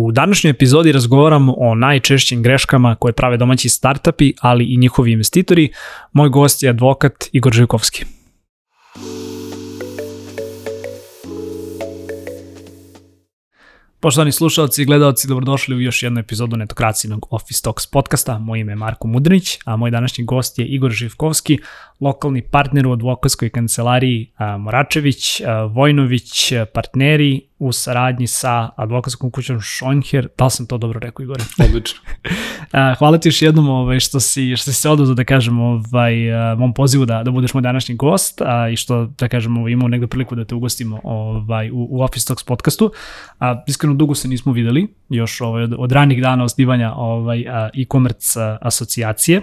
U današnjoj epizodi razgovaramo o najčešćim greškama koje prave domaći startupi, ali i njihovi investitori. Moj gost je advokat Igor Živkovski. Poštovani slušalci i gledalci, dobrodošli u još jednu epizodu netokracijnog Office Talks podcasta. Moje ime je Marko Mudrinić, a moj današnji gost je Igor Živkovski, lokalni partner u advokatskoj kancelariji Moračević, Vojnović, partneri u saradnji sa advokatskom kućom Schonher. Da li sam to dobro rekao, Igore? Odlično. Hvala ti još jednom ovaj, što, si, što si se oduzao, da kažem, ovaj, mom pozivu da, da budeš moj današnji gost a, i što, da kažem, ovaj, imao negde priliku da te ugostimo ovaj, u, u Office Talks podcastu. A, iskreno, dugo se nismo videli, još ovaj, od, od ranih dana osnivanja ovaj, e-commerce asocijacije.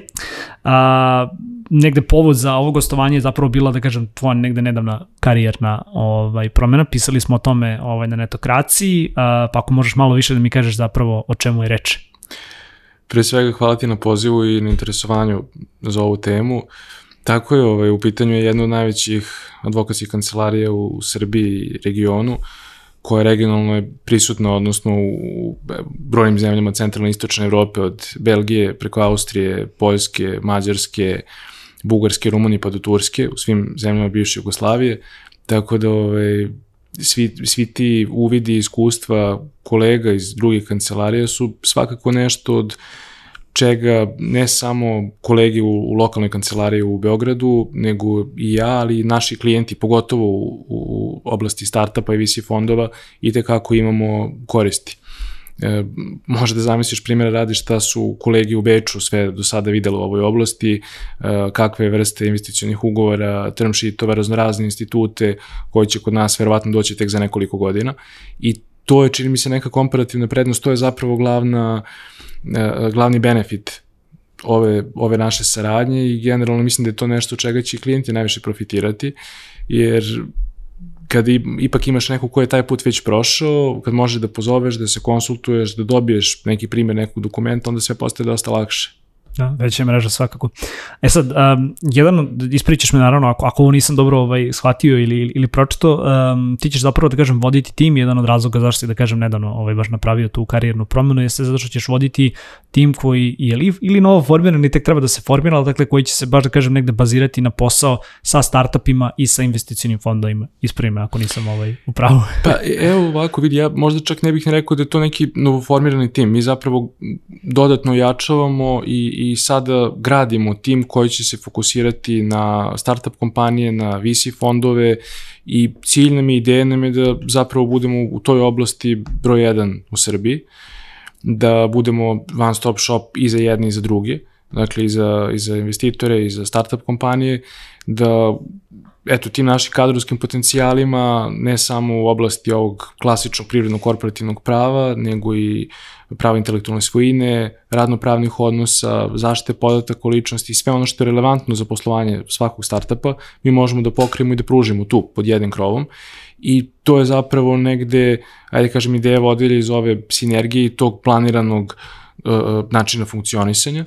A, negde povod za ovo gostovanje je zapravo bila, da kažem, tvoja negde nedavna karijerna ovaj, promjena. Pisali smo o tome ovaj, na netokraciji, a, pa ako možeš malo više da mi kažeš zapravo o čemu je reč. Pre svega hvala ti na pozivu i na interesovanju za ovu temu. Tako je, ovaj, u pitanju je jedna od najvećih advokatskih kancelarija u Srbiji i regionu, koja regionalno je prisutna, odnosno u brojnim zemljama centralne istočne Evrope, od Belgije preko Austrije, Poljske, Mađarske, Bugarske, Rumunije pa do Turske, u svim zemljama bivše Jugoslavije, tako da ovaj, svi, svi ti uvidi iskustva kolega iz drugih kancelarija su svakako nešto od čega ne samo kolegi u, u lokalnoj kancelariji u Beogradu, nego i ja, ali i naši klijenti, pogotovo u, u oblasti startupa i VC fondova, i tekako imamo koristi. E, može da zamisliš primjera radi šta su kolegi u Beču sve do sada videli u ovoj oblasti, e, kakve vrste investicionih ugovora, term sheetova, raznorazne institute koji će kod nas verovatno doći tek za nekoliko godina i to je, čini mi se, neka komparativna prednost, to je zapravo glavna, glavni benefit ove, ove naše saradnje i generalno mislim da je to nešto čega će klijenti najviše profitirati, jer kad ipak imaš nekog ko je taj put već prošao, kad možeš da pozoveš, da se konsultuješ, da dobiješ neki primjer nekog dokumenta, onda sve postaje dosta lakše. Da, veća mreža svakako. E sad, um, jedan, ispričaš me naravno, ako, ako ovo nisam dobro ovaj, shvatio ili, ili, pročito, um, ti ćeš zapravo, da kažem, voditi tim, jedan od razloga zašto si, da kažem, nedavno ovaj, baš napravio tu karijernu promenu, jeste zato što ćeš voditi tim koji je ili, ili novo formiran, ili tek treba da se formira, ali dakle koji će se baš, da kažem, negde bazirati na posao sa startupima i sa investicijnim fondovima. Ispravi me ako nisam ovaj, u pravu. pa evo ovako, vidi, ja možda čak ne bih ne rekao da je to neki novoformirani tim. Mi zapravo dodatno jačavamo i, i sada gradimo tim koji će se fokusirati na startup kompanije, na VC fondove i cilj nam i ideja nam je da zapravo budemo u toj oblasti broj jedan u Srbiji, da budemo one stop shop i za jedne i za druge, dakle i za, i za investitore i za startup kompanije, da eto, tim našim kadrovskim potencijalima, ne samo u oblasti ovog klasičnog privrednog korporativnog prava, nego i prava intelektualne svojine, radnopravnih odnosa, zaštite podataka o ličnosti i sve ono što je relevantno za poslovanje svakog startupa, mi možemo da pokrijemo i da pružimo tu pod jednim krovom. I to je zapravo negde, ajde kažem, ideja vodilja iz ove sinergije i tog planiranog uh, načina funkcionisanja,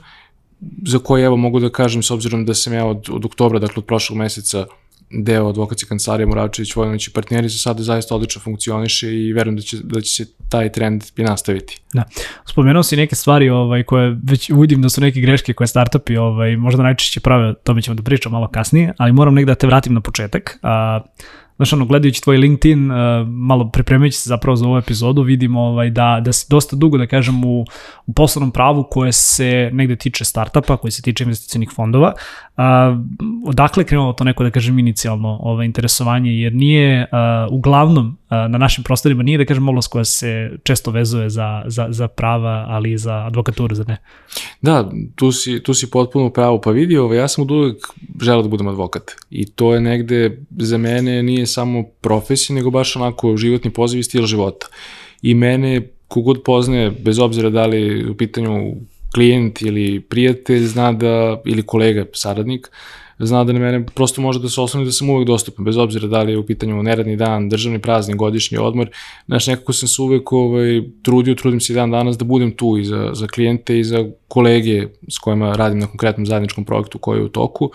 za koje evo mogu da kažem s obzirom da sam ja od, od oktobra, dakle od prošlog meseca deo advokatske kancelarije Muračević Vojnović i partneri za sada zaista odlično funkcioniše i verujem da će, da će se taj trend i nastaviti. Da. Spomenuo si neke stvari ovaj, koje već vidim da su neke greške koje startupi ovaj, možda najčešće prave, to mi ćemo da pričamo malo kasnije, ali moram negde da te vratim na početak. A, znaš, ono, gledajući tvoj LinkedIn, malo pripremajući se zapravo za ovu epizodu, vidimo ovaj, da, da si dosta dugo, da kažem, u, u poslovnom pravu koje se negde tiče startupa, koje se tiče investicijnih fondova. Uh, odakle krenulo to neko, da kažem, inicijalno ovaj, interesovanje, jer nije uh, uglavnom uh, na našim prostorima, nije, da kažem, oblast koja se često vezuje za, za, za prava, ali i za advokaturu, za ne? Da, tu si, tu si potpuno pravo. Pa vidi, ovaj, ja sam od uvek želeo da budem advokat i to je negde za mene nije samo profesija, nego baš onako životni poziv i stil života. I mene, kogod poznaje, bez obzira da li u pitanju klijent ili prijatelj, zna da, ili kolega, saradnik, zna da na mene prosto može da se osloni da sam uvek dostupan, bez obzira da li je u pitanju neradni dan, državni praznik, godišnji odmor. Znaš, nekako sam se uvek ovaj, trudio, trudim se i dan danas da budem tu i za, za klijente i za kolege s kojima radim na konkretnom zajedničkom projektu koji je u toku.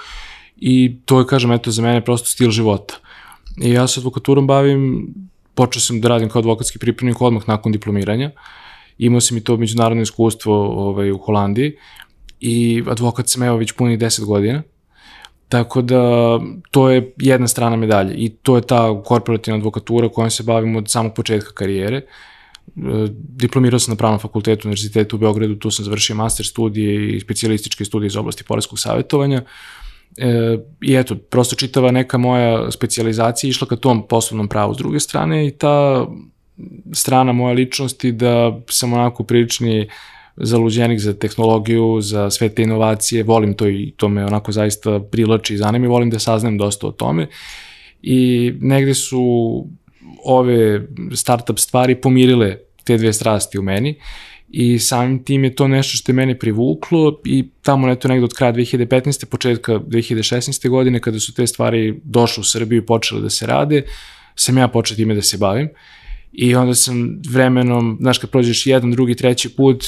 I to je, kažem, eto, za mene prosto stil života. I ja se advokaturom bavim, počeo sam da radim kao advokatski pripremnik odmah nakon diplomiranja imao sam i to međunarodno iskustvo ovaj, u Holandiji i advokat sam evo već punih 10 godina. Tako da to je jedna strana medalje i to je ta korporativna advokatura kojom se bavimo od samog početka karijere. E, diplomirao sam na pravnom fakultetu Univerzitetu u Beogradu, tu sam završio master studije i specijalističke studije iz oblasti poreskog savjetovanja. E, I eto, prosto čitava neka moja specijalizacija išla ka tom poslovnom pravu s druge strane i ta strana moja ličnosti da sam onako prilični zaluđenik za tehnologiju, za sve te inovacije, volim to i to me onako zaista privlači i zanima i volim da saznam dosta o tome. I negde su ove startup stvari pomirile te dve strasti u meni i samim tim je to nešto što je mene privuklo i tamo neto negde od kraja 2015. početka 2016. godine kada su te stvari došle u Srbiju i počele da se rade, sam ja počeo time da se bavim. Uh, I onda sam vremenom, znaš, kad prođeš jedan, drugi, treći put,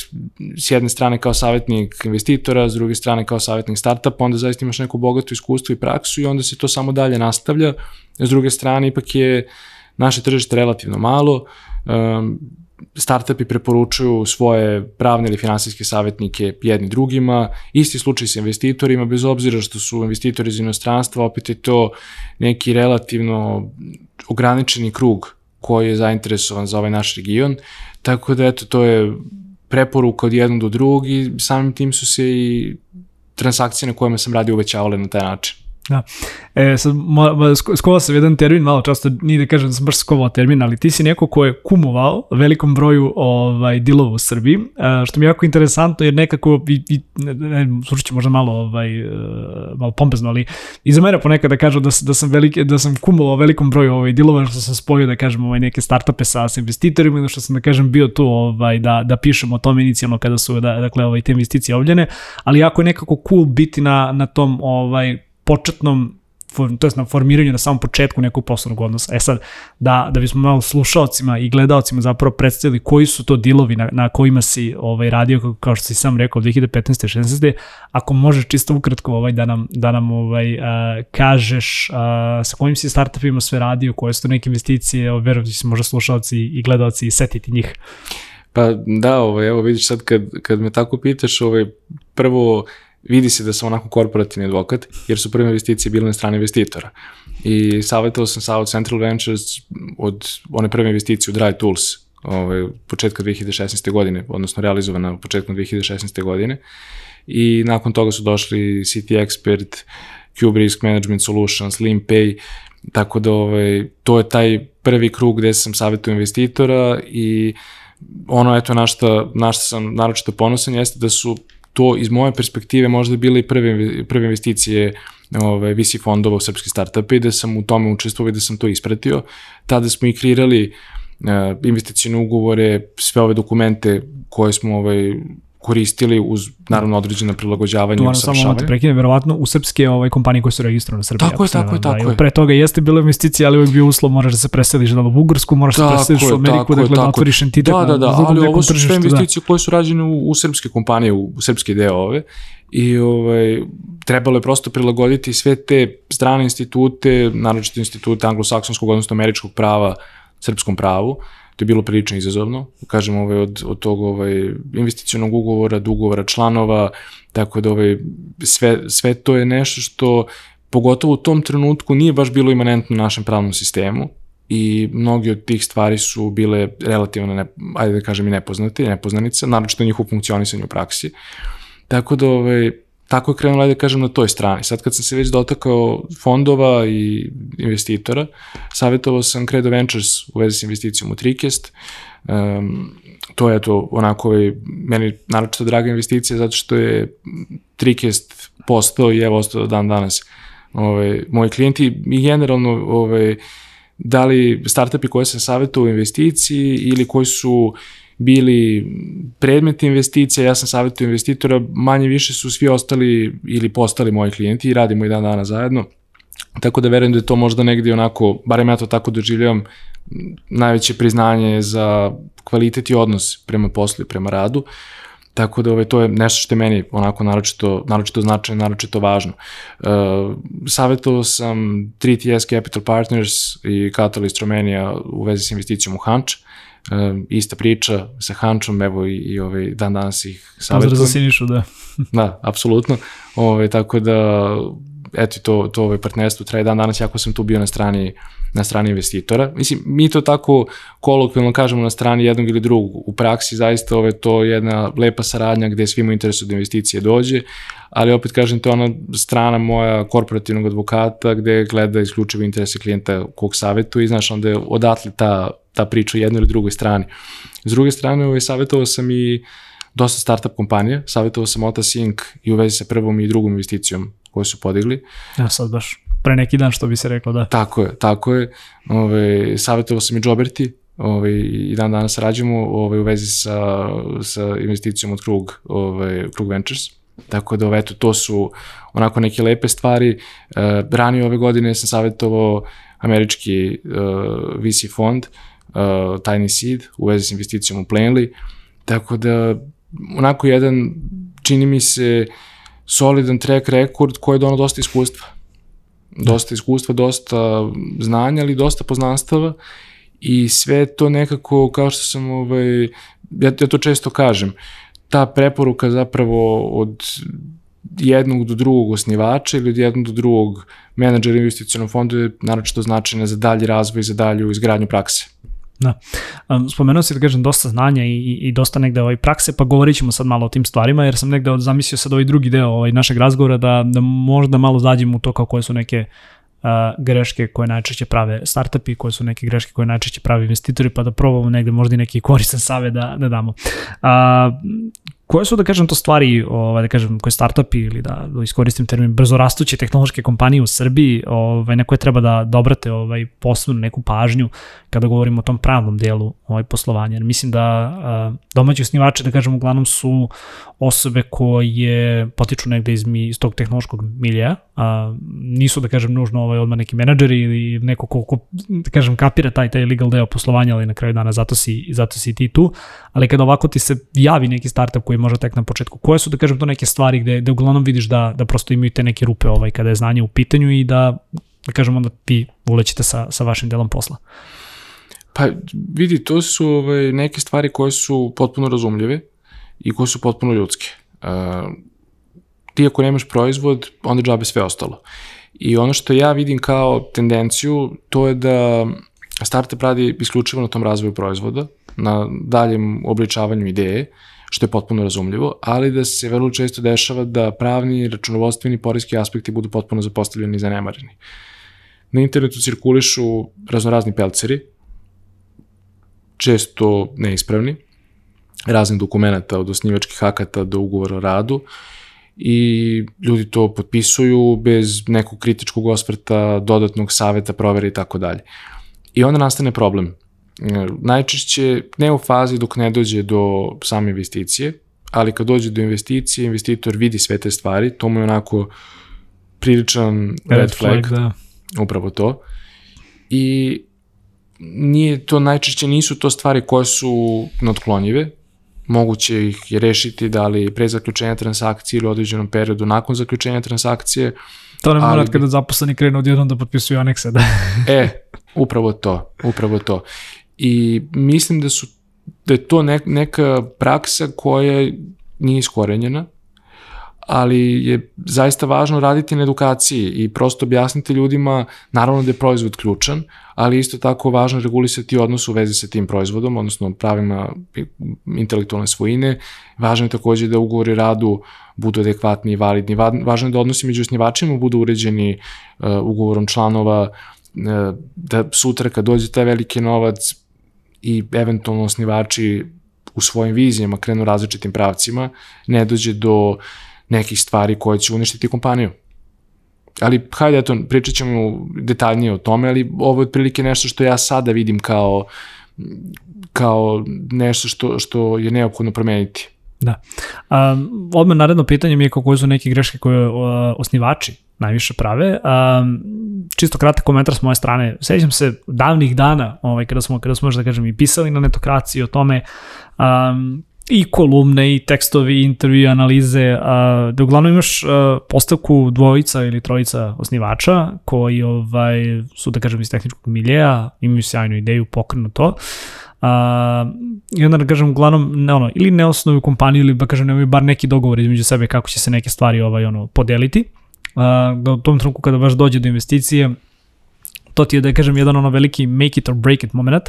s jedne strane kao savjetnik investitora, s druge strane kao savjetnik startupa, onda zaista imaš neko bogato iskustvo i praksu i onda se to samo dalje nastavlja. S druge strane, ipak je naše tržište relativno malo, um, startupi preporučuju svoje pravne ili finansijske savjetnike jedni drugima, isti slučaj sa investitorima, bez obzira što su investitori iz inostranstva, opet je to neki relativno ograničeni krug koji je zainteresovan za ovaj naš region, tako da eto, to je preporuka od jednog do drugog i samim tim su se i transakcije na kojima sam radio uvećavale na taj način. Da. E, sad, skovao sam jedan termin, malo často nije da kažem da sam baš skovao termin, ali ti si neko ko je kumovao velikom broju ovaj, dilova u Srbiji, što mi je jako interesantno jer nekako, i, i, ne, ne, slušat možda malo, ovaj, e, malo pompezno, ali i za mene ponekad da kažem da, da sam, velike, da sam kumovao velikom broju ovaj, dilova, što sam spojio da kažem ovaj, neke startupe sa, sa investitorima, što sam da kažem bio tu ovaj, da, da pišem o tome inicijalno kada su da, dakle, ovaj, te investicije ovljene, ali jako je nekako cool biti na, na tom ovaj, početnom to jest na formiranju na samom početku nekog poslovnog odnosa. E sad, da, da bismo malo slušalcima i gledalcima zapravo predstavili koji su to dilovi na, na kojima si ovaj, radio, kao što si sam rekao, 2015. 16. Ako možeš čisto ukratko ovaj, da nam, da nam ovaj, a, kažeš a, sa kojim si startupima sve radio, koje su to neke investicije, ovaj, verujem da se možda slušalci i gledalci setiti njih. Pa da, ovaj, evo vidiš sad kad, kad me tako pitaš, ovaj, prvo vidi se da sam onako korporativni advokat, jer su prve investicije bile na strani investitora. I savjetovao sam South Central Ventures od one prve investicije u Dry Tools, ovaj, početka 2016. godine, odnosno realizovana početkom 2016. godine. I nakon toga su došli City Expert, Cube Risk Management Solutions, LeanPay, tako da ovaj, to je taj prvi krug gde sam savjetao investitora i ono eto na što, na što sam naročito ponosan jeste da su to iz moje perspektive možda bile i prve, prve investicije ovaj, VC fondova u srpski startupe i da sam u tome učestvovao i da sam to ispratio. Tada smo i kreirali uh, investicijne ugovore, sve ove dokumente koje smo ovaj, koristili uz naravno određena prilagođavanja i usavršavanja. Samo te prekine, verovatno u srpske ovaj, kompanije koje su registrovane u Srbiji. Tako je, tako je, da, tako je. Pre toga jeste bilo investicija, ali uvek bio uslov, moraš da se preseliš da u Ugorsku, moraš da se preseliš u Ameriku, dakle da otvoriš entitet. Da, da, da, ali ovo su sve da. investicije da. koje su rađene u, u srpske kompanije, u, u srpske deo ove i ovaj, trebalo je prosto prilagoditi sve te strane institute, naročito institute anglosaksonskog, odnosno američkog prava, srpskom pravu, To je bilo prilično izazovno, kažem, ovaj, od, od tog ovaj, investicionog ugovora, dugovora članova, tako da ovaj, sve, sve to je nešto što pogotovo u tom trenutku nije baš bilo imanentno našem pravnom sistemu i mnogi od tih stvari su bile relativno, ne, ajde da kažem i nepoznate, nepoznanice, naročito njihovo funkcionisanje u praksi. Tako da ovaj, tako je krenula, da kažem, na toj strani. Sad kad sam se već dotakao fondova i investitora, savjetovao sam Credo Ventures u vezi s investicijom u Trikest. Um, to je to onako ovaj, meni naročito draga investicija zato što je Trikest postao i evo ostao dan danas ovaj, moji klijenti i generalno ovaj, da li startupi koje sam savjetovao u investiciji ili koji su uh, bili predmet investicija, ja sam savjetio investitora, manje više su svi ostali ili postali moji klijenti i radimo i dan dana zajedno. Tako da verujem da je to možda negdje onako, barem ja to tako doživljavam, najveće priznanje za kvalitet i odnos prema poslu i prema radu. Tako da ovaj, to je nešto što je meni onako naročito, naročito značajno, naročito važno. Uh, savjetovao sam 3TS Capital Partners i Catalyst Romania u vezi s investicijom u Hanč. Ista priča sa Hančom, evo i, i ovaj, dan danas ih savjetujem. Pozdrav za Sinišu, da. da, apsolutno. Ove, tako da, eto, to, to ovaj partnerstvo traje dan danas, jako sam tu bio na strani na strani investitora. Mislim, mi to tako kolokvilno kažemo na strani jednog ili drugog. U praksi zaista ove to jedna lepa saradnja gde svima interesu da investicije dođe, ali opet kažem, to je ona strana moja korporativnog advokata gde gleda isključivo interese klijenta kog savjetu i znaš, onda je odatle ta, ta priča jednoj ili drugoj strani. S druge strane, ovaj, savjetovao sam i dosta startup kompanija, savjetovao sam Otas Inc. i u vezi sa prvom i drugom investicijom koju su podigli. Ja sad baš pre neki dan što bi se reklo, da. Tako je, tako je. Ove, savjetovao sam i Joberti, ove, i dan danas rađemo ove, u vezi sa, sa investicijom od Krug, ove, Krug Ventures. Tako da, eto, to su onako neke lepe stvari. E, ranije ove godine sam savjetovao američki e, VC fond, uh, Tiny Seed, u vezi s investicijom u Planely. Tako da, onako jedan, čini mi se, solidan track record koji je donao dosta iskustva. Dosta iskustva, dosta znanja, ali dosta poznanstava. I sve to nekako, kao što sam, ovaj, ja, ja to često kažem, ta preporuka zapravo od jednog do drugog osnivača ili od jednog do drugog menadžera investicijalnog fonda je naročito značajna za dalji razvoj i za dalju izgradnju prakse. Da. Spomenuo si da kažem dosta znanja i, i dosta negde ovaj prakse, pa govorit ćemo sad malo o tim stvarima, jer sam negde zamislio sad ovaj drugi deo ovaj našeg razgovora da, da možda malo zađemo u to kao koje su neke uh, greške koje najčešće prave startupi, koje su neke greške koje najčešće prave investitori, pa da probamo negde možda i neki koristan save da, da damo. Uh, koje su, da kažem, to stvari, ovaj, da kažem, koje startupi ili da, da iskoristim termin brzo rastuće tehnološke kompanije u Srbiji, ovaj, na koje treba da dobrate ovaj, posebno neku pažnju kada govorimo o tom pravnom delu ovaj, poslovanja. Mislim da domaći osnivači, da kažem, uglavnom su osobe koje potiču negde iz, mi, iz tog tehnološkog milija, a, nisu, da kažem, nužno ovaj, odmah neki menadžeri ili neko ko, ko, da kažem, kapira taj, taj legal deo poslovanja, ali na kraju dana zato si, zato si ti tu, ali kada ovako ti se javi neki startup koji možda tek na početku, koje su, da kažem, to neke stvari gde, gde uglavnom vidiš da, da prosto imaju te neke rupe ovaj, kada je znanje u pitanju i da, da kažem, onda vi ulećete sa, sa vašim delom posla? Pa vidi, to su ovaj, neke stvari koje su potpuno razumljive i koje su potpuno ljudske. Uh, ti ako nemaš proizvod, onda džabe sve ostalo. I ono što ja vidim kao tendenciju, to je da startup radi isključivo na tom razvoju proizvoda, na daljem obličavanju ideje, što je potpuno razumljivo, ali da se vrlo često dešava da pravni, računovodstveni, porijski aspekti budu potpuno zapostavljeni i zanemareni. Na internetu cirkulišu raznorazni pelceri, često neispravni, raznih dokumenta od osnivačkih akata do ugovora o radu i ljudi to potpisuju bez nekog kritičkog osvrta, dodatnog saveta, provere i tako dalje. I onda nastane problem. Najčešće ne u fazi dok ne dođe do same investicije, ali kad dođe do investicije, investitor vidi sve te stvari, to mu je onako priličan red, red flag, flag da. upravo to. I nije to najčešće nisu to stvari koje su notklonjive, moguće ih je rešiti da li pre zaključenja transakcije ili određenom periodu nakon zaključenja transakcije. To ne mora kada zaposleni krenu odjednom da potpisuju anekse, da. e, upravo to, upravo to. I mislim da su da je to neka praksa koja nije iskorenjena, ali je zaista važno raditi na edukaciji i prosto objasniti ljudima, naravno da je proizvod ključan, ali isto tako važno regulisati odnos u vezi sa tim proizvodom, odnosno pravima intelektualne svojine. Važno je takođe da ugovori radu budu adekvatni i validni. Važno je da odnosi među osnivačima budu uređeni uh, ugovorom članova, uh, da sutra kad dođe taj veliki novac i eventualno osnivači u svojim vizijama krenu različitim pravcima, ne dođe do nekih stvari koje će uništiti kompaniju. Ali, hajde, eto, pričat ćemo detaljnije o tome, ali ovo je otprilike nešto što ja sada vidim kao, kao nešto što, što je neophodno promeniti. Da. Um, odmah naredno pitanje mi je kako su neke greške koje uh, osnivači najviše prave. Um, čisto kratak komentar s moje strane. Sećam se davnih dana, ovaj, kada smo, kada smo da kažem, i pisali na netokraciji o tome um, i kolumne i tekstovi, intervju, analize, a, da uglavnom imaš a, postavku dvojica ili trojica osnivača koji ovaj, su, da kažem, iz tehničkog miljeja, imaju sjajnu ideju, pokrenu to, A, I onda da kažem, uglavnom, ne, ono, ili ne osnovuju kompaniju ili da kažem, nemaju bar neki dogovor između sebe kako će se neke stvari ovaj, ono, podeliti. Da u tom trenutku kada baš dođe do investicije, to ti je da kažem jedan ono veliki make it or break it moment,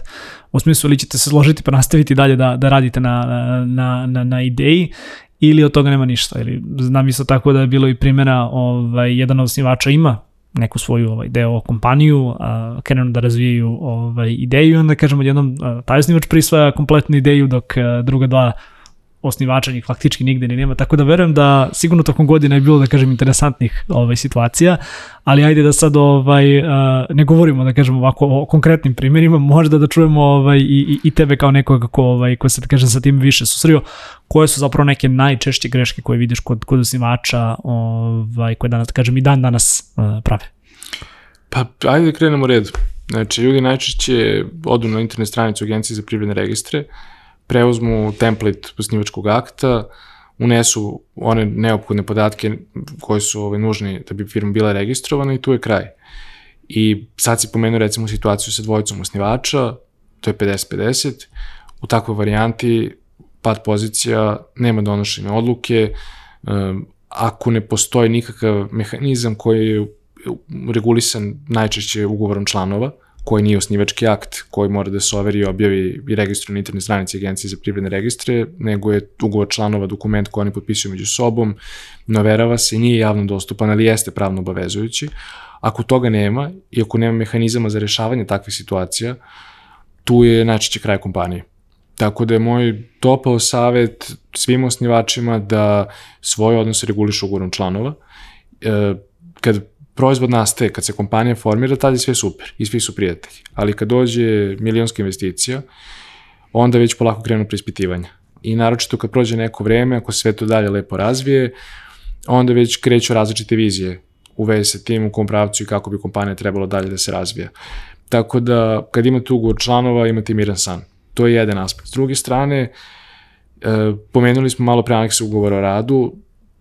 u smislu ili ćete se složiti pa nastaviti dalje da, da radite na, na, na, na ideji ili od toga nema ništa. Ili, znam isto tako da je bilo i primjera, ovaj, jedan od osnivača ima neku svoju ovaj, deo kompaniju, a, krenu da razvijaju ovaj, ideju i onda kažemo jednom taj osnivač prisvaja kompletnu ideju dok a, druga dva osnivača njih faktički nigde ni nema, tako da verujem da sigurno tokom godina je bilo, da kažem, interesantnih ovaj, situacija, ali ajde da sad ovaj, uh, ne govorimo, da kažem, ovako o konkretnim primjerima, možda da čujemo ovaj, i, i tebe kao nekoga ko, ovaj, ko se, da kažem, sa tim više susrio, koje su zapravo neke najčešće greške koje vidiš kod, kod osnivača, ovaj, koje danas, da kažem, i dan danas uh, prave? Pa, ajde da krenemo redu. Znači, ljudi najčešće odu na internet stranicu Agencije za privredne registre, preuzmu template osnivačkog akta, unesu one neophodne podatke koje su ovaj, nužni da bi firma bila registrovana i tu je kraj. I sad si pomenuo recimo situaciju sa dvojicom osnivača, to je 50-50, u takvoj varijanti pad pozicija, nema donošenja odluke, ako ne postoji nikakav mehanizam koji je regulisan najčešće ugovorom članova, koji nije osnivački akt koji mora da se overi i objavi i registruje na internet stranici Agencije za privredne registre, nego je ugovor članova dokument koji oni potpisuju među sobom, noverava se, nije javno dostupan, ali jeste pravno obavezujući. Ako toga nema i ako nema mehanizama za rešavanje takvih situacija, tu je najčešće kraj kompanije. Tako da je moj topao savet svim osnivačima da svoje odnose regulišu ugovorom članova. E, kad proizvod nastaje, kad se kompanija formira, tada je sve super i svi su prijatelji. Ali kad dođe milionska investicija, onda već polako krenu preispitivanja. I naročito kad prođe neko vreme, ako se sve to dalje lepo razvije, onda već kreću različite vizije u vezi sa tim u kom pravcu i kako bi kompanija trebalo dalje da se razvija. Tako da, kad imate ugovor članova, imate miran san. To je jedan aspekt. S druge strane, e, pomenuli smo malo pre aneksa ugovora o radu,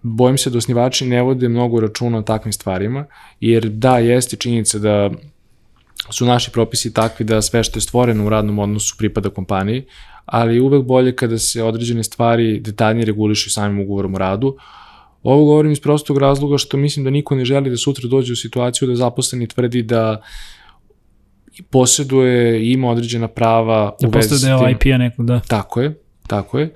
bojim se da osnivači ne vode mnogo računa o takvim stvarima, jer da, jeste činjenica da su naši propisi takvi da sve što je stvoreno u radnom odnosu pripada kompaniji, ali uvek bolje kada se određene stvari detaljnije regulišu samim ugovorom o radu. Ovo govorim iz prostog razloga što mislim da niko ne želi da sutra dođe u situaciju da zaposleni tvrdi da posjeduje i ima određena prava da u vezi s tim. Da postoje deo IP-a nekog, da. Tako je, tako je.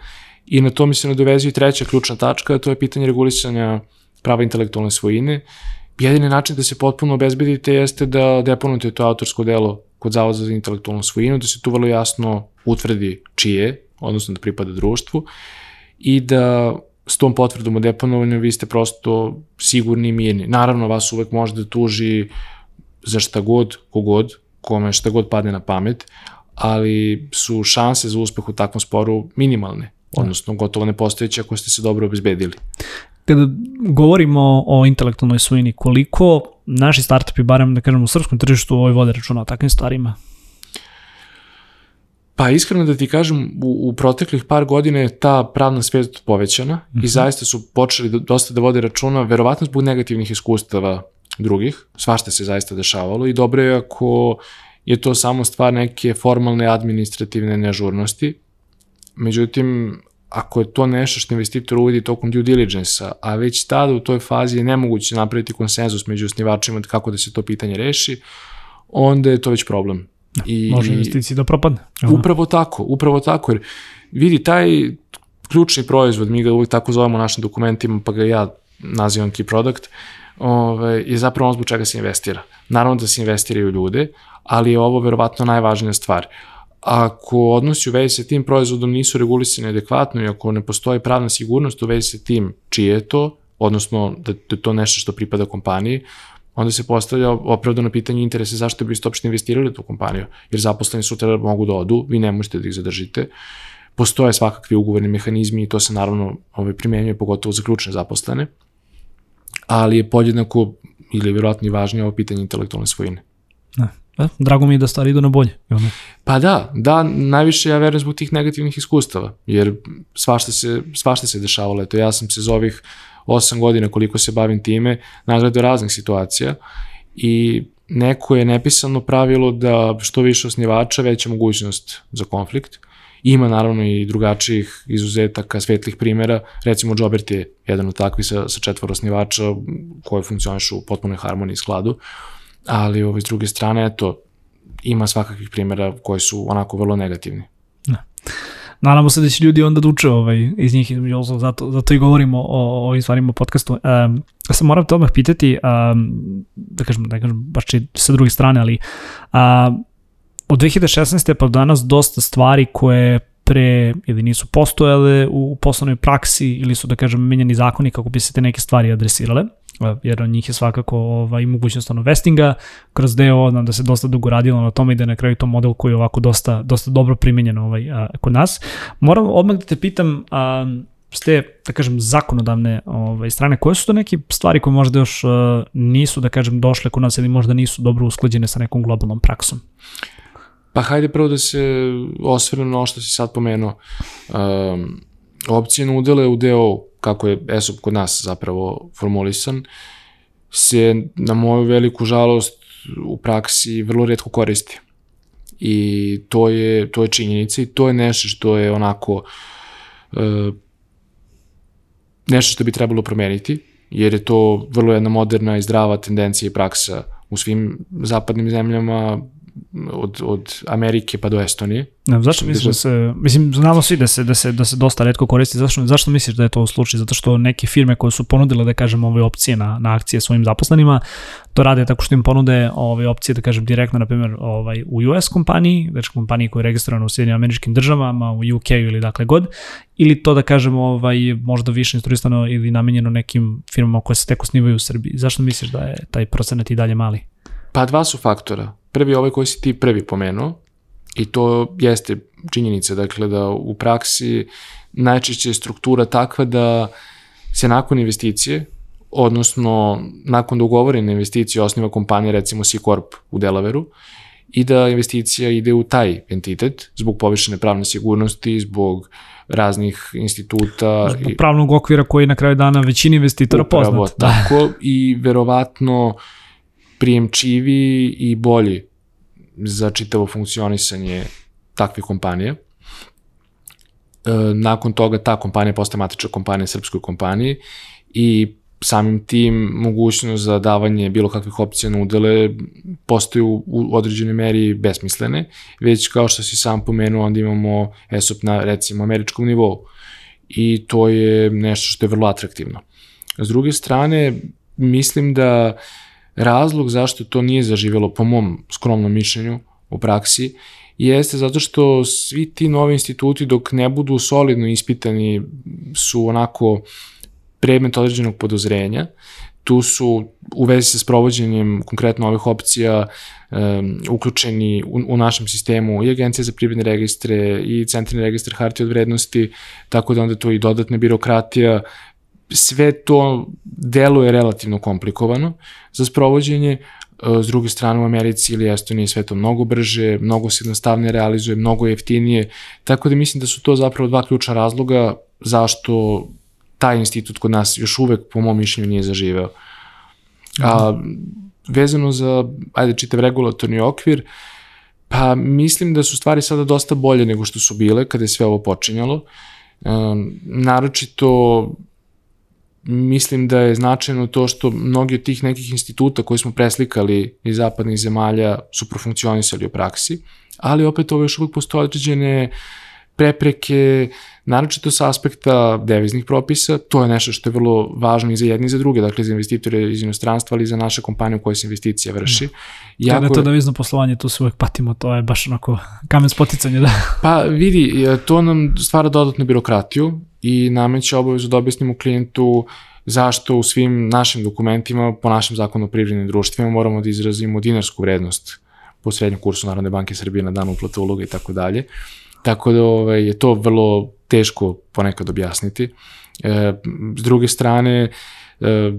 I na to mi se nadovezuje treća ključna tačka, to je pitanje regulisanja prava intelektualne svojine. Jedini način da se potpuno obezbedite jeste da deponujete to autorsko delo kod Zavoda za intelektualnu svojinu, da se tu vrlo jasno utvrdi čije, odnosno da pripada društvu, i da s tom potvrdom o deponovanju vi ste prosto sigurni i mirni. Naravno, vas uvek može da tuži za šta god, kogod, kome šta god padne na pamet, ali su šanse za uspeh u takvom sporu minimalne odnosno gotovo nepostojeće ako ste se dobro obezbedili. Kada govorimo o intelektualnoj svojini, koliko naši startupi, barem da kažemo u srpskom tržištu, ovoj vode računa o takvim stvarima? Pa iskreno da ti kažem, u, u proteklih par godina je ta pravna svest povećana mm -hmm. i mhm. zaista su počeli dosta da vode računa, verovatno zbog negativnih iskustava drugih, svašta se zaista dešavalo i dobro je ako je to samo stvar neke formalne administrativne nežurnosti, Međutim, ako je to nešto što investitor uvidi tokom due diligence-a, a već tada u toj fazi je nemoguće napraviti konsenzus među osnivačima kako da se to pitanje reši, onda je to već problem. Da, I, može investiciji da propadne. Upravo tako, upravo tako, jer vidi, taj ključni proizvod, mi ga uvijek tako zovemo u našim dokumentima, pa ga ja nazivam key product, ove, ovaj, je zapravo ono zbog čega se investira. Naravno da se investiraju ljude, ali je ovo verovatno najvažnija stvar ako odnosi u vezi sa tim proizvodom nisu regulisani adekvatno i ako ne postoji pravna sigurnost u vezi sa tim čije je to, odnosno da, da je to nešto što pripada kompaniji, onda se postavlja opravdano pitanje interesa zašto biste uopšte investirali u tu kompaniju, jer zaposleni sutra mogu da odu, vi ne možete da ih zadržite. Postoje svakakvi ugovorni mehanizmi i to se naravno ovaj, primenjuje pogotovo za ključne zaposlene, ali je podjednako ili vjerojatno i važnije ovo pitanje intelektualne svojine. Da. E, drago mi je da stvari idu na bolje. Pa da, da, najviše ja verujem zbog tih negativnih iskustava, jer svašta se, svašta se dešavalo. Eto, ja sam se za ovih osam godina koliko se bavim time nagledao raznih situacija i neko je nepisano pravilo da što više osnivača, veća mogućnost za konflikt. Ima naravno i drugačijih izuzetaka, svetlih primera, recimo Jobert je jedan od takvih sa, sa četvor osnivača koje funkcionišu u potpunoj harmoniji i skladu, ali ovaj, s druge strane, eto, ima svakakvih primera koji su onako vrlo negativni. Da. Nadamo se da će ljudi onda da uče ovaj, iz njih, zato, zato i govorimo o, o ovim stvarima u podcastu. Um, ja sam moram te odmah pitati, um, da kažem, da kažem, baš či sa druge strane, ali um, od 2016. pa do danas dosta stvari koje pre ili nisu postojale u poslovnoj praksi ili su, da kažem, menjani zakoni kako bi se te neke stvari adresirale jer od njih je svakako ovaj, mogućnost ono vestinga kroz deo, znam da se dosta dugo radilo na tome i da je na kraju to model koji je ovako dosta, dosta dobro primenjen ovaj, a, kod nas. Moram odmah da te pitam, a, s te, da kažem, zakonodavne ovaj, strane, koje su to neke stvari koje možda još a, nisu, da kažem, došle kod nas ili možda nisu dobro usklađene sa nekom globalnom praksom? Pa hajde prvo da se osvrnem na ovo što si sad pomenuo. Um, opcije udele u deo, kako je ESOP kod nas zapravo formulisan, se na moju veliku žalost u praksi vrlo redko koristi. I to je, to je činjenica i to je nešto što je onako uh, nešto što bi trebalo promeniti, jer je to vrlo jedna moderna i zdrava tendencija i praksa u svim zapadnim zemljama, od, od Amerike pa do Estonije. Ne, zašto misliš da se, mislim, znamo svi da se, da se, da se dosta redko koristi, zašto, zašto misliš da je to slučaj? Zato što neke firme koje su ponudile, da kažem, ove opcije na, na akcije svojim zaposlenima, to rade tako što im ponude ove opcije, da kažem, direktno, na primjer, ovaj, u US kompaniji, znači kompaniji koja je registrovana u Sjedinim američkim državama, u UK ili dakle god, ili to da kažem ovaj, možda više instruisano ili namenjeno nekim firmama koje se tek osnivaju u Srbiji. Zašto misliš da je taj procenat i dalje mali? Pa dva su faktora. Prvi je ovaj koji si ti prvi pomenuo i to jeste činjenica, dakle da u praksi najčešće je struktura takva da se nakon investicije, odnosno nakon dogovorene investicije osniva kompanija recimo C Corp u Delaveru i da investicija ide u taj entitet zbog povišene pravne sigurnosti, zbog raznih instituta. Zbog pravnog okvira koji na kraju dana većini investitora poznat. Upravo tako i verovatno uh, prijemčivi i bolji za čitavo funkcionisanje takvih kompanija. E, nakon toga ta kompanija postaje matična kompanija srpskoj kompaniji i samim tim mogućnost za davanje bilo kakvih opcija na udele postoji u, u određenoj meri besmislene, već kao što si sam pomenuo, onda imamo ESOP na recimo američkom nivou i to je nešto što je vrlo atraktivno. S druge strane, mislim da uh, Razlog zašto to nije zaživelo, po mom skromnom mišljenju u praksi, jeste zato što svi ti novi instituti dok ne budu solidno ispitani su onako predmet određenog podozrenja, tu su u vezi sa sprovođenjem konkretno ovih opcija um, uključeni u, u našem sistemu i Agencija za privredne registre i Centralni registar hartije od vrednosti, tako da onda to i dodatna birokratija sve to deluje relativno komplikovano za sprovođenje, e, s druge strane u Americi ili Estoniji sve to mnogo brže, mnogo se jednostavnije realizuje, mnogo jeftinije, tako da mislim da su to zapravo dva ključna razloga zašto taj institut kod nas još uvek, po mom mišljenju, nije zaživeo. A, vezano za, ajde, čitav regulatorni okvir, pa mislim da su stvari sada dosta bolje nego što su bile kada je sve ovo počinjalo. Um, naročito mislim da je značajno to što mnogi od tih nekih instituta koje smo preslikali iz zapadnih zemalja su profunkcionisali u praksi, ali opet ovo još uvijek postoje određene prepreke, naročito sa aspekta deviznih propisa, to je nešto što je vrlo važno i za jedni i za druge, dakle za investitore iz inostranstva, ali i za naše kompanije u kojoj se investicija vrši. Da. Jako... Kada je to devizno poslovanje, tu se uvek patimo, to je baš onako kamen spoticanje, da. Pa vidi, to nam stvara dodatnu birokratiju, i nameće obavezu da objasnimo klijentu zašto u svim našim dokumentima po našem zakonu o privrednim društvima moramo da izrazimo dinarsku vrednost po srednjem kursu Narodne banke Srbije na dan uplata uloga i tako dalje. Tako da ovaj, je to vrlo teško ponekad objasniti. E, s druge strane, e,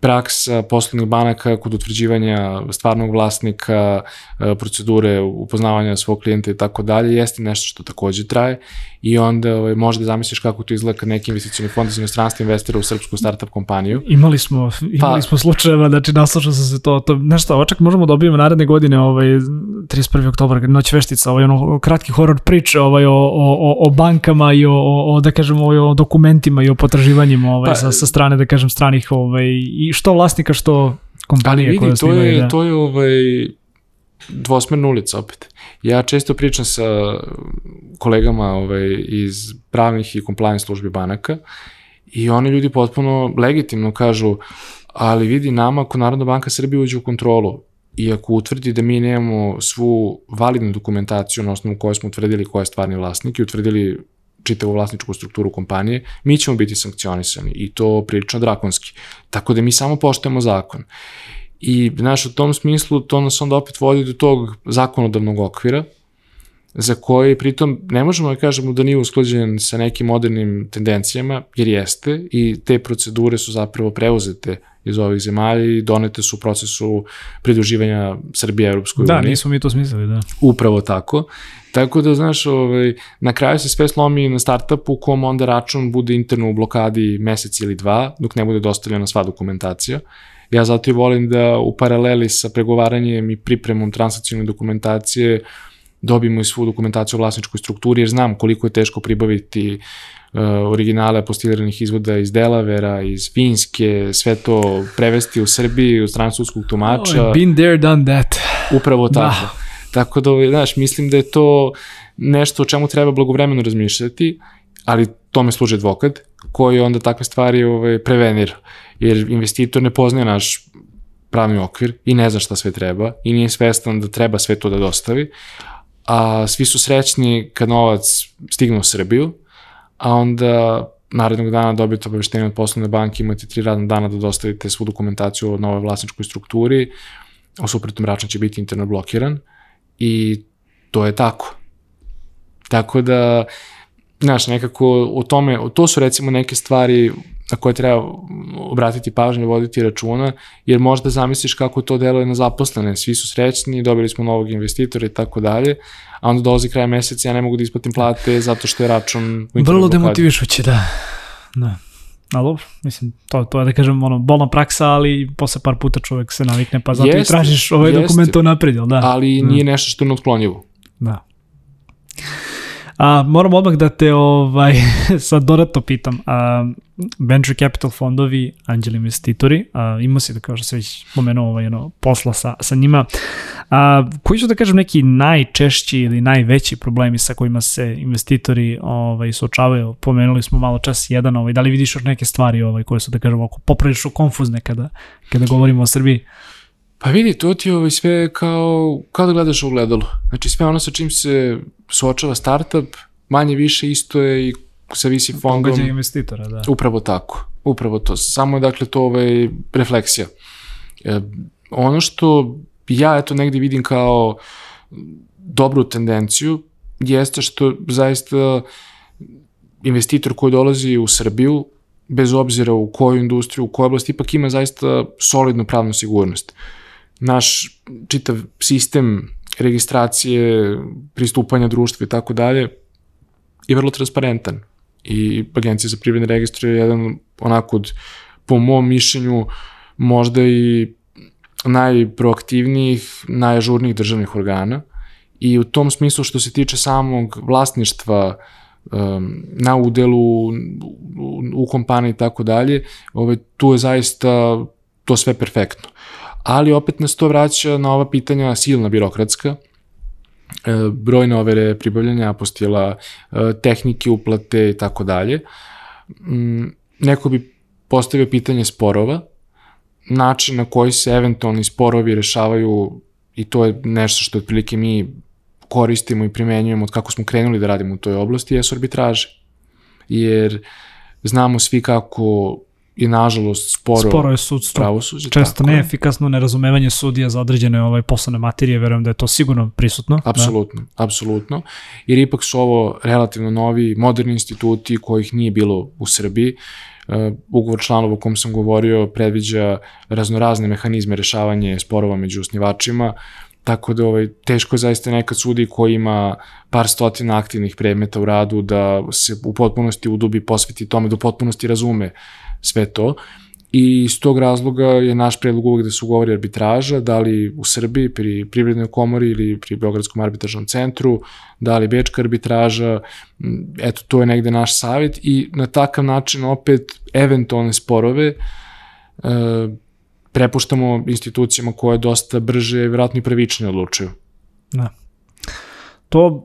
praksa poslovnih banaka kod utvrđivanja stvarnog vlasnika, e, procedure upoznavanja svog klijenta i tako dalje, jeste nešto što takođe traje i onda ovaj, možda zamisliš kako to izgleda kad neki investicioni fond iz inostranstva investira u srpsku startup kompaniju. Imali smo, imali pa, smo slučajeva, znači naslušao sam se to, to nešto, ovo čak možemo da dobijemo naredne godine, ovaj, 31. oktober, noć veštica, ovaj, ono, kratki horor priče ovaj, o, o, o bankama i o, o, da kažem, ovaj, o dokumentima i o potraživanjima ovaj, pa, sa, sa strane, da kažem, stranih ovaj, i što vlasnika, što kompanije koje to je, da. to je ovaj, dvosmerna ulica opet. Ja često pričam sa kolegama ovaj, iz pravnih i compliance službi banaka i oni ljudi potpuno legitimno kažu ali vidi nama ako Narodna banka Srbije uđe u kontrolu i ako utvrdi da mi nemamo svu validnu dokumentaciju na osnovu koje smo utvrdili ko je stvarni vlasnik i utvrdili čitavu vlasničku strukturu kompanije, mi ćemo biti sankcionisani i to prilično drakonski. Tako da mi samo poštujemo zakon. I, znaš, u tom smislu to nas onda opet vodi do tog zakonodavnog okvira, za koji pritom ne možemo da kažemo da nije usklađen sa nekim modernim tendencijama, jer jeste, i te procedure su zapravo preuzete iz ovih zemalja i donete su u procesu pridruživanja Srbije Europskoj da, uniji. Da, nismo mi to smislili, da. Upravo tako. Tako da, znaš, ovaj, na kraju se sve slomi na startupu u kom onda račun bude interno u blokadi mesec ili dva, dok ne bude dostavljena sva dokumentacija. Ja zato i volim da u paraleli sa pregovaranjem i pripremom transakcijne dokumentacije dobijemo i svu dokumentaciju o vlasničkoj strukturi, jer znam koliko je teško pribaviti uh, originale apostilliranih izvoda iz Delavera, iz Finske, sve to prevesti u Srbiji, u stranu sudskog tumača. Oh, been there, done that. Upravo tako. Da. Tako da, ovaj, znaš, mislim da je to nešto o čemu treba blagovremeno razmišljati, ali tome služi advokat, koji onda takve stvari ovaj, prevenira. Jer investitor ne poznaje naš pravni okvir i ne zna šta sve treba i nije svestan da treba sve to da dostavi, a svi su srećni kad novac stigne u Srbiju, a onda narednog dana dobijete obaveštenje od poslovne banke, imate tri radna dana da dostavite svu dokumentaciju o novoj vlasničkoj strukturi, u suprotnom račun će biti interno blokiran i to je tako. Tako da, znaš, nekako u tome, to su recimo neke stvari na koje treba obratiti pažnju, voditi računa, jer možda zamisliš kako to deluje na zaposlene, svi su srećni, dobili smo novog investitora i tako dalje, a onda dolazi kraj meseca, ja ne mogu da isplatim plate zato što je račun Vrlo demotivišuće, da. Da. Ali dobro, mislim, to, to je da kažem, ono, bolna praksa, ali posle par puta čovek se navikne, pa zato jest, i tražiš ovaj jest, dokument to napred, da? Ali nije da. nešto što je neotklonjivo. Da. A, moram odmah da te ovaj, sad dodatno pitam. A, venture capital fondovi, anđeli investitori, a, imao si da kao što se već pomenuo ovaj, ono, posla sa, sa njima. A, koji su da kažem neki najčešći ili najveći problemi sa kojima se investitori ovaj, suočavaju? Pomenuli smo malo čas jedan, ovaj, da li vidiš još neke stvari ovaj, koje su da kažem oko poprilično konfuzne kada, kada govorimo o Srbiji? Pa vidi, to ti je ovaj sve kao, kao da gledaš u gledalo. Znači sve ono sa čim se suočava startup, manje više isto je i sa VC fondom. Pogađa investitora, da. Upravo tako. Upravo to. Samo je dakle to ovaj, refleksija. E, ono što ja eto negde vidim kao dobru tendenciju jeste što zaista investitor koji dolazi u Srbiju bez obzira u koju industriju, u kojoj oblasti, ipak ima zaista solidnu pravnu sigurnost. Naš čitav sistem registracije, pristupanja društva i tako dalje je vrlo transparentan. I Agencija za privredne registre je jedan onako od, po mom mišljenju, možda i najproaktivnijih, najažurnijih državnih organa i u tom smislu što se tiče samog vlasništva um, na udelu u, u kompaniji i tako dalje, ovaj, tu je zaista to sve perfektno ali opet nas to vraća na ova pitanja silna birokratska, e, brojne overe pribavljanja apostila, e, tehnike uplate i tako dalje. Mm, neko bi postavio pitanje sporova, način na koji se eventualni sporovi rešavaju i to je nešto što otprilike mi koristimo i primenjujemo od kako smo krenuli da radimo u toj oblasti, jesu arbitraže. Jer znamo svi kako i nažalost sporo, sporo je sudstvo. Pravosuđe, Često neefikasno nerazumevanje sudija za određene ovaj, poslovne materije, verujem da je to sigurno prisutno. Apsolutno, da. apsolutno. Jer ipak su ovo relativno novi, moderni instituti kojih nije bilo u Srbiji. ugovor članova o kom sam govorio predviđa raznorazne mehanizme rešavanja sporova među osnivačima, tako da ovaj, teško je zaista nekad sudi koji ima par stotina aktivnih predmeta u radu da se u potpunosti udubi posveti tome, da u potpunosti razume sve to. I iz tog razloga je naš predlog uvek da se ugovori arbitraža, da li u Srbiji pri Privrednoj komori ili pri Beogradskom arbitražnom centru, da li Bečka arbitraža, eto to je negde naš savjet i na takav način opet eventualne sporove e, prepuštamo institucijama koje dosta brže vjerojatno i pravičnije odlučuju. Da to,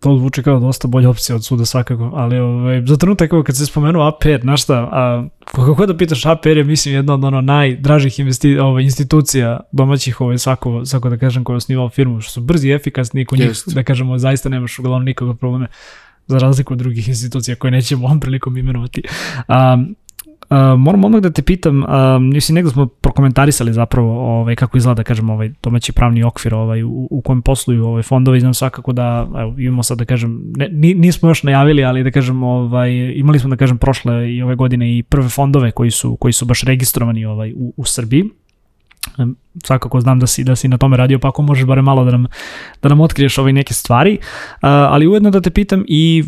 to zvuči kao dosta bolja opcija od suda svakako, ali ovaj, za trenutak kad se spomenuo APR, znaš šta, a, kako da pitaš APR je mislim jedna od ono najdražih investi, ovaj, institucija domaćih ovaj, svako, svako da kažem koji je osnivao firmu, što su brzi i efikasni i kod njih da kažemo zaista nemaš uglavnom nikakve probleme za razliku od drugih institucija koje nećemo ovom prilikom imenovati. Um, moram odmah da te pitam, uh, nisi negdje smo prokomentarisali zapravo ovaj, kako izgleda, kažem, ovaj, domaći pravni okvir ovaj, u, u kojem posluju ovaj, fondovi, znam svakako da evo, imamo sad da kažem, ne, nismo još najavili, ali da kažem, ovaj, imali smo da kažem prošle i ove godine i prve fondove koji su, koji su baš registrovani ovaj, u, u Srbiji svakako znam da si, da si na tome radio, pa ako možeš bare malo da nam, da nam otkriješ ove neke stvari, uh, ali ujedno da te pitam i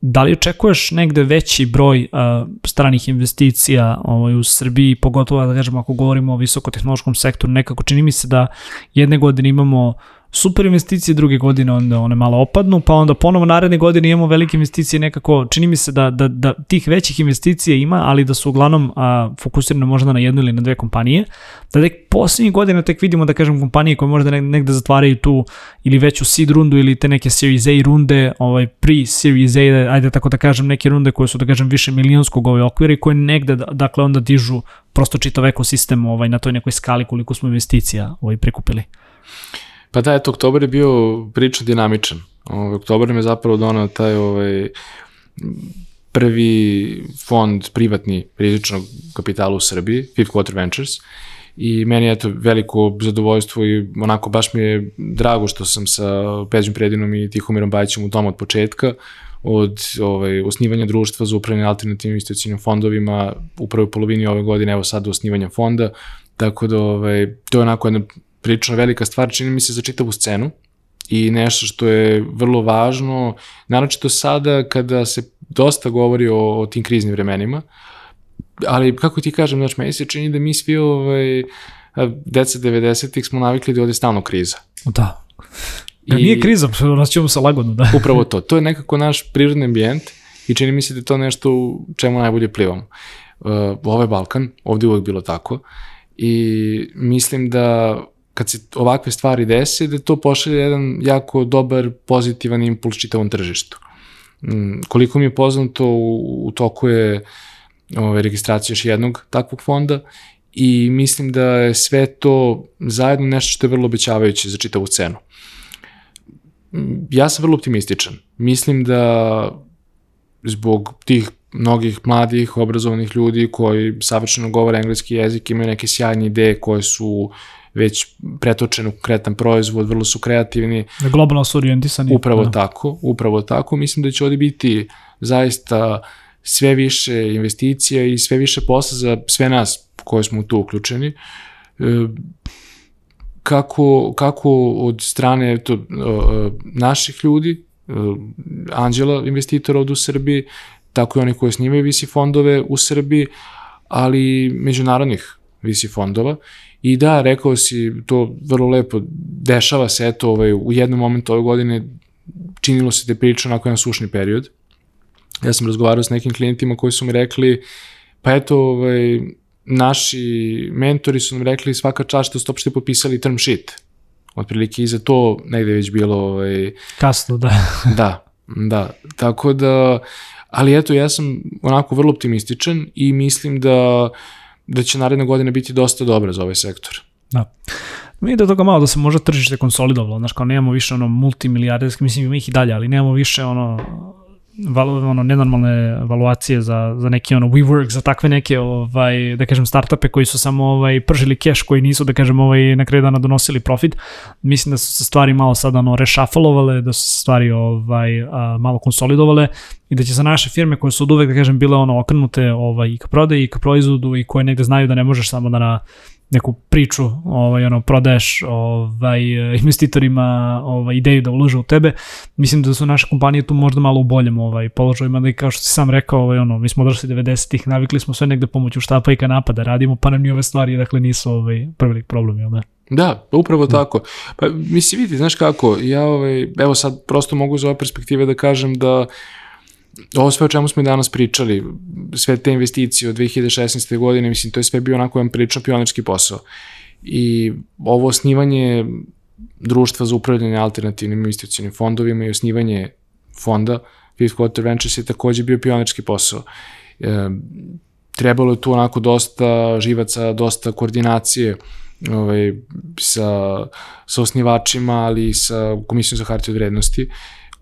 da li očekuješ negde veći broj uh, stranih investicija ovaj, u Srbiji, pogotovo da kažemo ako govorimo o visokotehnološkom sektoru, nekako čini mi se da jedne godine imamo uh, super investicije, druge godine onda one malo opadnu, pa onda ponovo naredne godine imamo velike investicije nekako, čini mi se da, da, da tih većih investicija ima, ali da su uglavnom a, fokusirane možda na jednu ili na dve kompanije, da tek posljednjih godina tek vidimo da kažem kompanije koje možda negde zatvaraju tu ili veću seed rundu ili te neke Series A runde, ovaj pre-Series A, ajde tako da kažem, neke runde koje su da kažem više milijonskog ovaj okvira i koje negde dakle onda dižu prosto čitav ekosistem ovaj, na toj nekoj skali koliko smo investicija ovaj, prikupili. Pa da, eto, oktober je bio prilično dinamičan. Ovaj, oktober nam je zapravo donao taj ovaj, prvi fond privatni rizičnog kapitala u Srbiji, Fifth Quarter Ventures, i meni je to veliko zadovoljstvo i onako baš mi je drago što sam sa Peđom Predinom i Tihomirom Bajićem u tom od početka, od ovaj, osnivanja društva za upravljanje alternativnim investicijnim fondovima u prvoj polovini ove godine, evo sad osnivanja fonda, tako da ovaj, to je onako jedna prilično velika stvar, čini mi se, za čitavu scenu i nešto što je vrlo važno, naročito sada kada se dosta govori o, o tim kriznim vremenima, ali kako ti kažem, znači, meni se čini da mi svi ovaj, deca 90-ih smo navikli da je ovde stalno kriza. Da. Da I, nije kriza, nas ćemo se lagodno, da. Upravo to. To je nekako naš prirodni ambijent i čini mi se da je to nešto u čemu najbolje plivamo. Uh, ovo je Balkan, ovde uvek bilo tako i mislim da kad se ovakve stvari dese, da to pošalje jedan jako dobar, pozitivan impuls čitavom tržištu. Mm, koliko mi je poznato, u, u toku je ove, ovaj, registracija još jednog takvog fonda i mislim da je sve to zajedno nešto što je vrlo obećavajuće za čitavu cenu. Mm, ja sam vrlo optimističan. Mislim da zbog tih mnogih mladih, obrazovanih ljudi koji savršeno govore engleski jezik, imaju neke sjajne ideje koje su već pretočen u konkretan proizvod, vrlo su kreativni. Da globalno su orijentisani. Upravo da. tako, upravo tako. Mislim da će ovde biti zaista sve više investicija i sve više posla za sve nas koji smo tu uključeni. E, kako, kako od strane to, naših ljudi, e, anđela investitora ovde u Srbiji, tako i oni koji snimaju visi fondove u Srbiji, ali međunarodnih visi fondova I da, rekao si, to vrlo lepo, dešava se, eto, ovaj, u jednom momentu ove godine činilo se da je priča onako jedan sušni period. Ja sam razgovarao s nekim klijentima koji su mi rekli, pa eto, ovaj, naši mentori su nam rekli svaka čast što ste opšte potpisali term sheet. Otprilike i za to negde već bilo... Ovaj, Kasno, da. da, da. Tako da, ali eto, ja sam onako vrlo optimističan i mislim da uh, da će naredne godine biti dosta dobra za ovaj sektor. Da. Mi da toga malo da se možda tržište konsolidovalo, znaš, kao nemamo više ono multimilijarderski, mislim ima ih i dalje, ali nemamo više ono valo, ono, nenormalne valuacije za, za neki ono WeWork, za takve neke, ovaj, da kažem, startupe koji su samo ovaj, pržili keš, koji nisu, da kažem, ovaj, na kraju dana donosili profit. Mislim da su se stvari malo sad ono, rešafalovale, da su se stvari ovaj, a, malo konsolidovale i da će za naše firme koje su od uvek, da kažem, bile ono okrenute ovaj, i ka prodaji i ka proizvodu i koje negde znaju da ne možeš samo da na neku priču, ovaj, ono, prodaješ ovaj, investitorima ovaj, ideju da ulože u tebe. Mislim da su naše kompanije tu možda malo u boljem ovaj, položaju, mada i kao što si sam rekao, ovaj, ono, mi smo odrasli 90-ih, navikli smo sve negde pomoću štapa i kanapa da radimo, pa nam ni ove stvari, dakle, nisu ovaj, prvi problem, jel da? Da, upravo da. tako. Pa mislim, vidi, znaš kako, ja ovaj, evo sad prosto mogu iz ove perspektive da kažem da uh, ovo sve o čemu smo i danas pričali, sve te investicije od 2016. godine, mislim, to je sve bio onako jedan prilično pionirski posao. I ovo osnivanje društva za upravljanje alternativnim investicijnim fondovima i osnivanje fonda Fifth Quarter Ventures je takođe bio pionirski posao. E, trebalo je tu onako dosta živaca, dosta koordinacije ovaj, sa, sa osnivačima, ali i sa Komisijom za hartije od vrednosti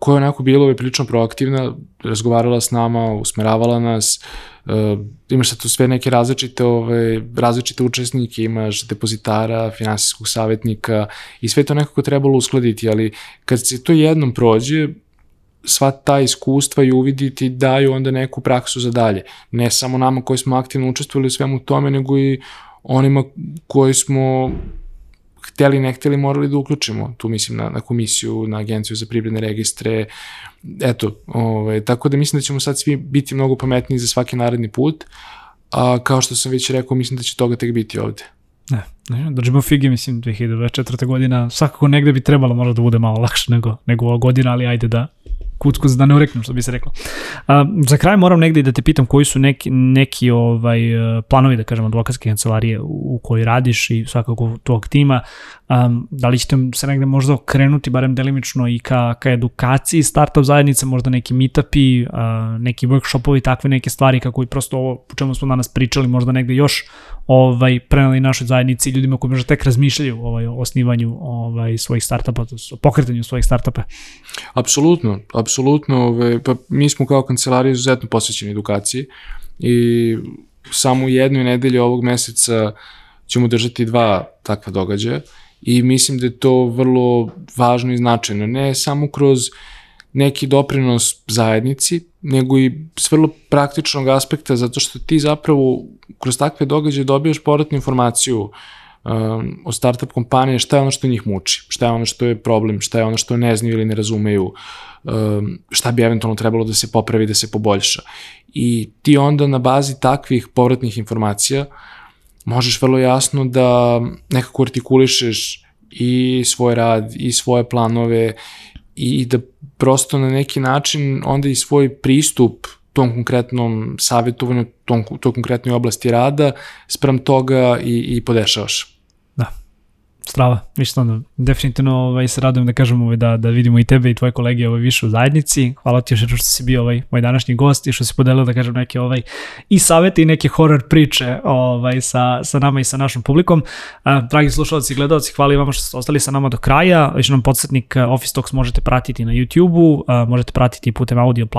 koja je onako bila ovaj, prilično proaktivna, razgovarala s nama, usmeravala nas, uh, imaš sad tu sve neke različite, ove, različite učesnike, imaš depozitara, finansijskog savjetnika i sve to nekako trebalo uskladiti, ali kad se to jednom prođe, sva ta iskustva i uviditi daju onda neku praksu za dalje. Ne samo nama koji smo aktivno učestvovali u svemu tome, nego i onima koji smo hteli ne hteli morali da uključimo, tu mislim na, na komisiju, na agenciju za privredne registre, eto, ovaj, tako da mislim da ćemo sad svi biti mnogo pametniji za svaki naredni put, a kao što sam već rekao, mislim da će toga tek biti ovde. Ne, ne, držimo figi, mislim, 2024. godina, svakako negde bi trebalo možda da bude malo lakše nego, nego ova godina, ali ajde da, kucku da ne ureknem, što bi se reklo. A, za kraj moram negde da te pitam koji su neki, neki ovaj, planovi, da kažem, advokatske kancelarije u kojoj radiš i svakako tog tima. Um, da li ćete se negde možda okrenuti, barem delimično, i ka, ka edukaciji startup zajednice, možda neki meetupi, uh, neki workshopovi, takve neke stvari kako i prosto ovo po čemu smo danas pričali, možda negde još ovaj, prenali našoj zajednici ljudima koji možda tek razmišljaju ovaj, o osnivanju ovaj, svojih startupa, o pokretanju svojih startupa. Apsolutno, apsolutno. Ovaj, pa mi smo kao kancelarija izuzetno posvećeni edukaciji i samo u jednoj nedelji ovog meseca ćemo držati dva takva događaja i mislim da je to vrlo važno i značajno, ne samo kroz neki doprinos zajednici, nego i s vrlo praktičnog aspekta, zato što ti zapravo kroz takve događaje dobijaš povratnu informaciju um, o startup kompanije, šta je ono što njih muči, šta je ono što je problem, šta je ono što ne znaju ili ne razumeju, um, šta bi eventualno trebalo da se popravi, da se poboljša. I ti onda na bazi takvih povratnih informacija možeš vrlo jasno da nekako artikulišeš i svoj rad i svoje planove i da prosto na neki način onda i svoj pristup tom konkretnom savjetovanju, tom, toj konkretnoj oblasti rada, sprem toga i, i podešavaš strava, ništa onda, definitivno ovaj, se radujem da kažem ovaj, da, da vidimo i tebe i tvoje kolege ovaj, više u zajednici. Hvala ti još što si bio ovaj, moj današnji gost i što si podelio da kažem neke ovaj, i savete i neke horror priče ovaj, sa, sa nama i sa našom publikom. A, dragi slušalci i gledalci, hvala i vama što ste ostali sa nama do kraja. Još nam podsjetnik Office Talks možete pratiti na YouTube-u, možete pratiti putem audio